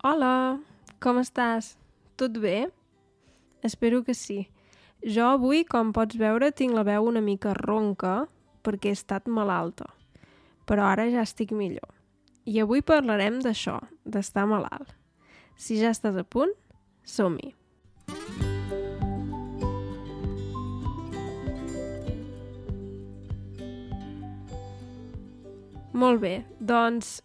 Hola, com estàs? Tot bé? Espero que sí. Jo avui, com pots veure, tinc la veu una mica ronca perquè he estat malalta. Però ara ja estic millor. I avui parlarem d'això, d'estar malalt. Si ja estàs a punt, som-hi. Molt bé, doncs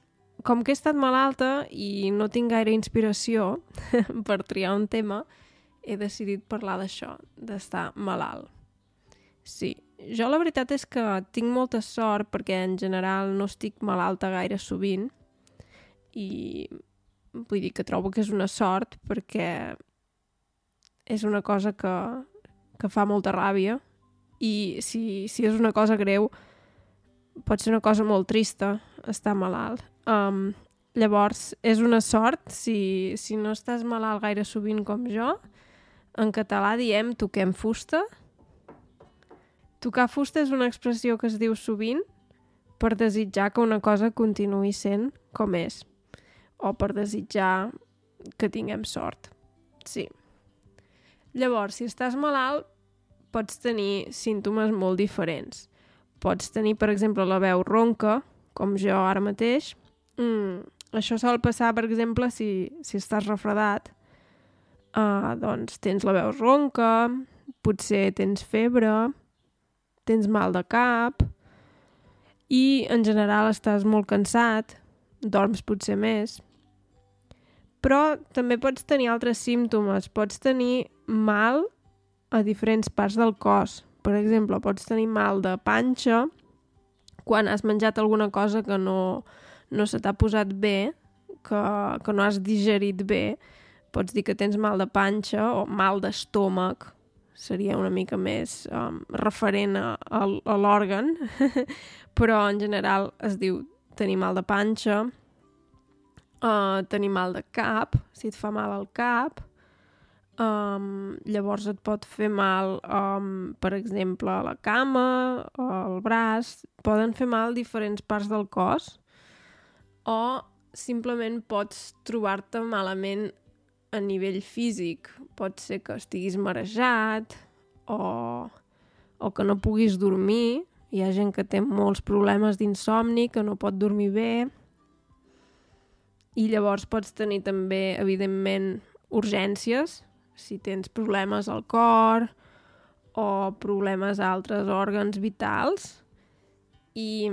com que he estat malalta i no tinc gaire inspiració per triar un tema, he decidit parlar d'això, d'estar malalt. Sí, jo la veritat és que tinc molta sort perquè en general no estic malalta gaire sovint i vull dir que trobo que és una sort perquè és una cosa que, que fa molta ràbia i si, si és una cosa greu pot ser una cosa molt trista estar malalt. Um, llavors, és una sort si, si no estàs malalt gaire sovint com jo. En català diem toquem fusta. Tocar fusta és una expressió que es diu sovint per desitjar que una cosa continuï sent com és o per desitjar que tinguem sort. Sí. Llavors, si estàs malalt, pots tenir símptomes molt diferents. Pots tenir, per exemple, la veu ronca, com jo ara mateix. Mm, això sol passar, per exemple, si, si estàs refredat. Uh, doncs tens la veu ronca, potser tens febre, tens mal de cap i en general estàs molt cansat, dorms potser més. Però també pots tenir altres símptomes. Pots tenir mal a diferents parts del cos. Per exemple, pots tenir mal de panxa, quan has menjat alguna cosa que no, no se t'ha posat bé, que, que no has digerit bé, pots dir que tens mal de panxa o mal d'estómac, seria una mica més um, referent a, a, l'òrgan, però en general es diu tenir mal de panxa, uh, tenir mal de cap, si et fa mal al cap, Um, llavors et pot fer mal, um, per exemple, la cama, al braç, poden fer mal diferents parts del cos o simplement pots trobar-te malament a nivell físic. Pot ser que estiguis marejat o, o que no puguis dormir. Hi ha gent que té molts problemes d'insomni, que no pot dormir bé. I llavors pots tenir també, evidentment, urgències, si tens problemes al cor o problemes a altres òrgans vitals. I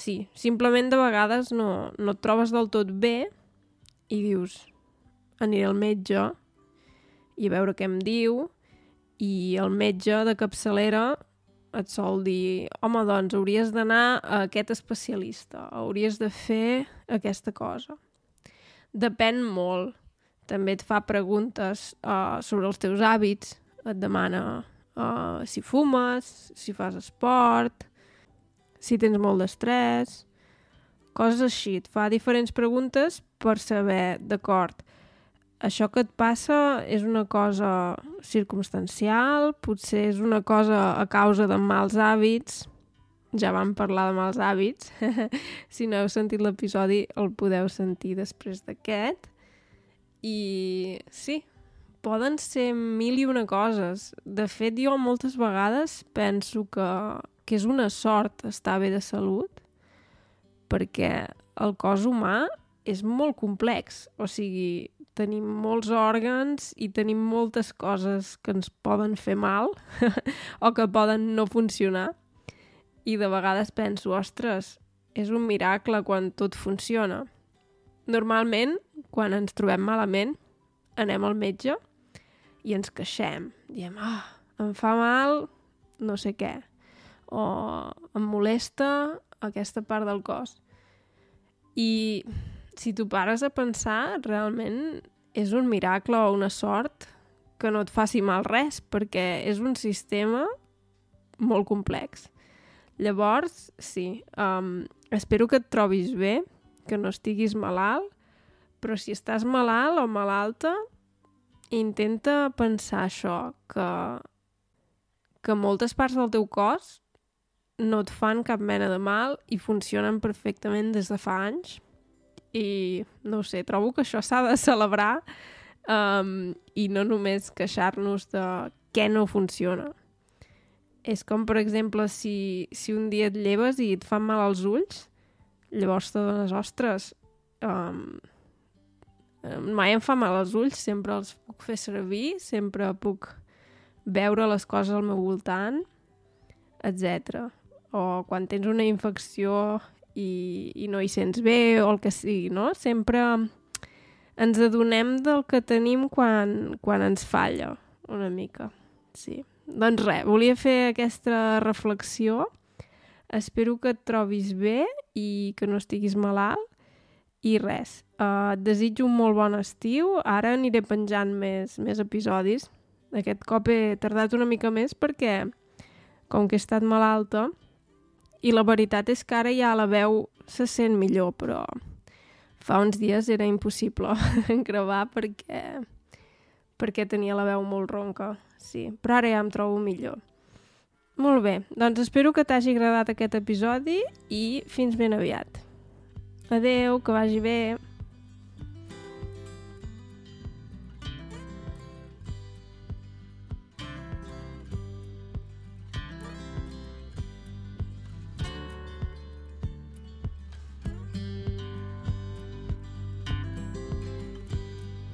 sí, simplement de vegades no, no et trobes del tot bé i dius aniré al metge i a veure què em diu i el metge de capçalera et sol dir home, doncs hauries d'anar a aquest especialista, hauries de fer aquesta cosa. Depèn molt també et fa preguntes uh, sobre els teus hàbits, et demana uh, si fumes, si fas esport, si tens molt d'estrès, coses així. Et fa diferents preguntes per saber, d'acord, això que et passa és una cosa circumstancial, potser és una cosa a causa de mals hàbits, ja vam parlar de mals hàbits, si no heu sentit l'episodi el podeu sentir després d'aquest, i sí, poden ser mil i una coses. De fet, jo moltes vegades penso que, que és una sort estar bé de salut perquè el cos humà és molt complex. O sigui, tenim molts òrgans i tenim moltes coses que ens poden fer mal o que poden no funcionar. I de vegades penso, ostres, és un miracle quan tot funciona. Normalment, quan ens trobem malament, anem al metge i ens queixem. Diem, ah, oh, em fa mal no sé què, o em molesta aquesta part del cos. I si tu pares a pensar, realment és un miracle o una sort que no et faci mal res, perquè és un sistema molt complex. Llavors, sí, um, espero que et trobis bé, que no estiguis malalt, però si estàs malalt o malalta, intenta pensar això, que, que moltes parts del teu cos no et fan cap mena de mal i funcionen perfectament des de fa anys i no sé, trobo que això s'ha de celebrar um, i no només queixar-nos de què no funciona. És com, per exemple, si, si un dia et lleves i et fan mal als ulls, llavors te dones, ostres, um, mai em fa mal als ulls, sempre els puc fer servir, sempre puc veure les coses al meu voltant, etc. O quan tens una infecció i, i no hi sents bé o el que sigui, no? Sempre ens adonem del que tenim quan, quan ens falla, una mica. Sí. Doncs res, volia fer aquesta reflexió. Espero que et trobis bé i que no estiguis malalt. I res, uh, et desitjo un molt bon estiu. Ara aniré penjant més, més episodis. Aquest cop he tardat una mica més perquè, com que he estat malalta, i la veritat és que ara ja la veu se sent millor, però fa uns dies era impossible gravar perquè, perquè tenia la veu molt ronca, sí. Però ara ja em trobo millor. Molt bé, doncs espero que t'hagi agradat aquest episodi i fins ben aviat. Adeu, que vagi bé.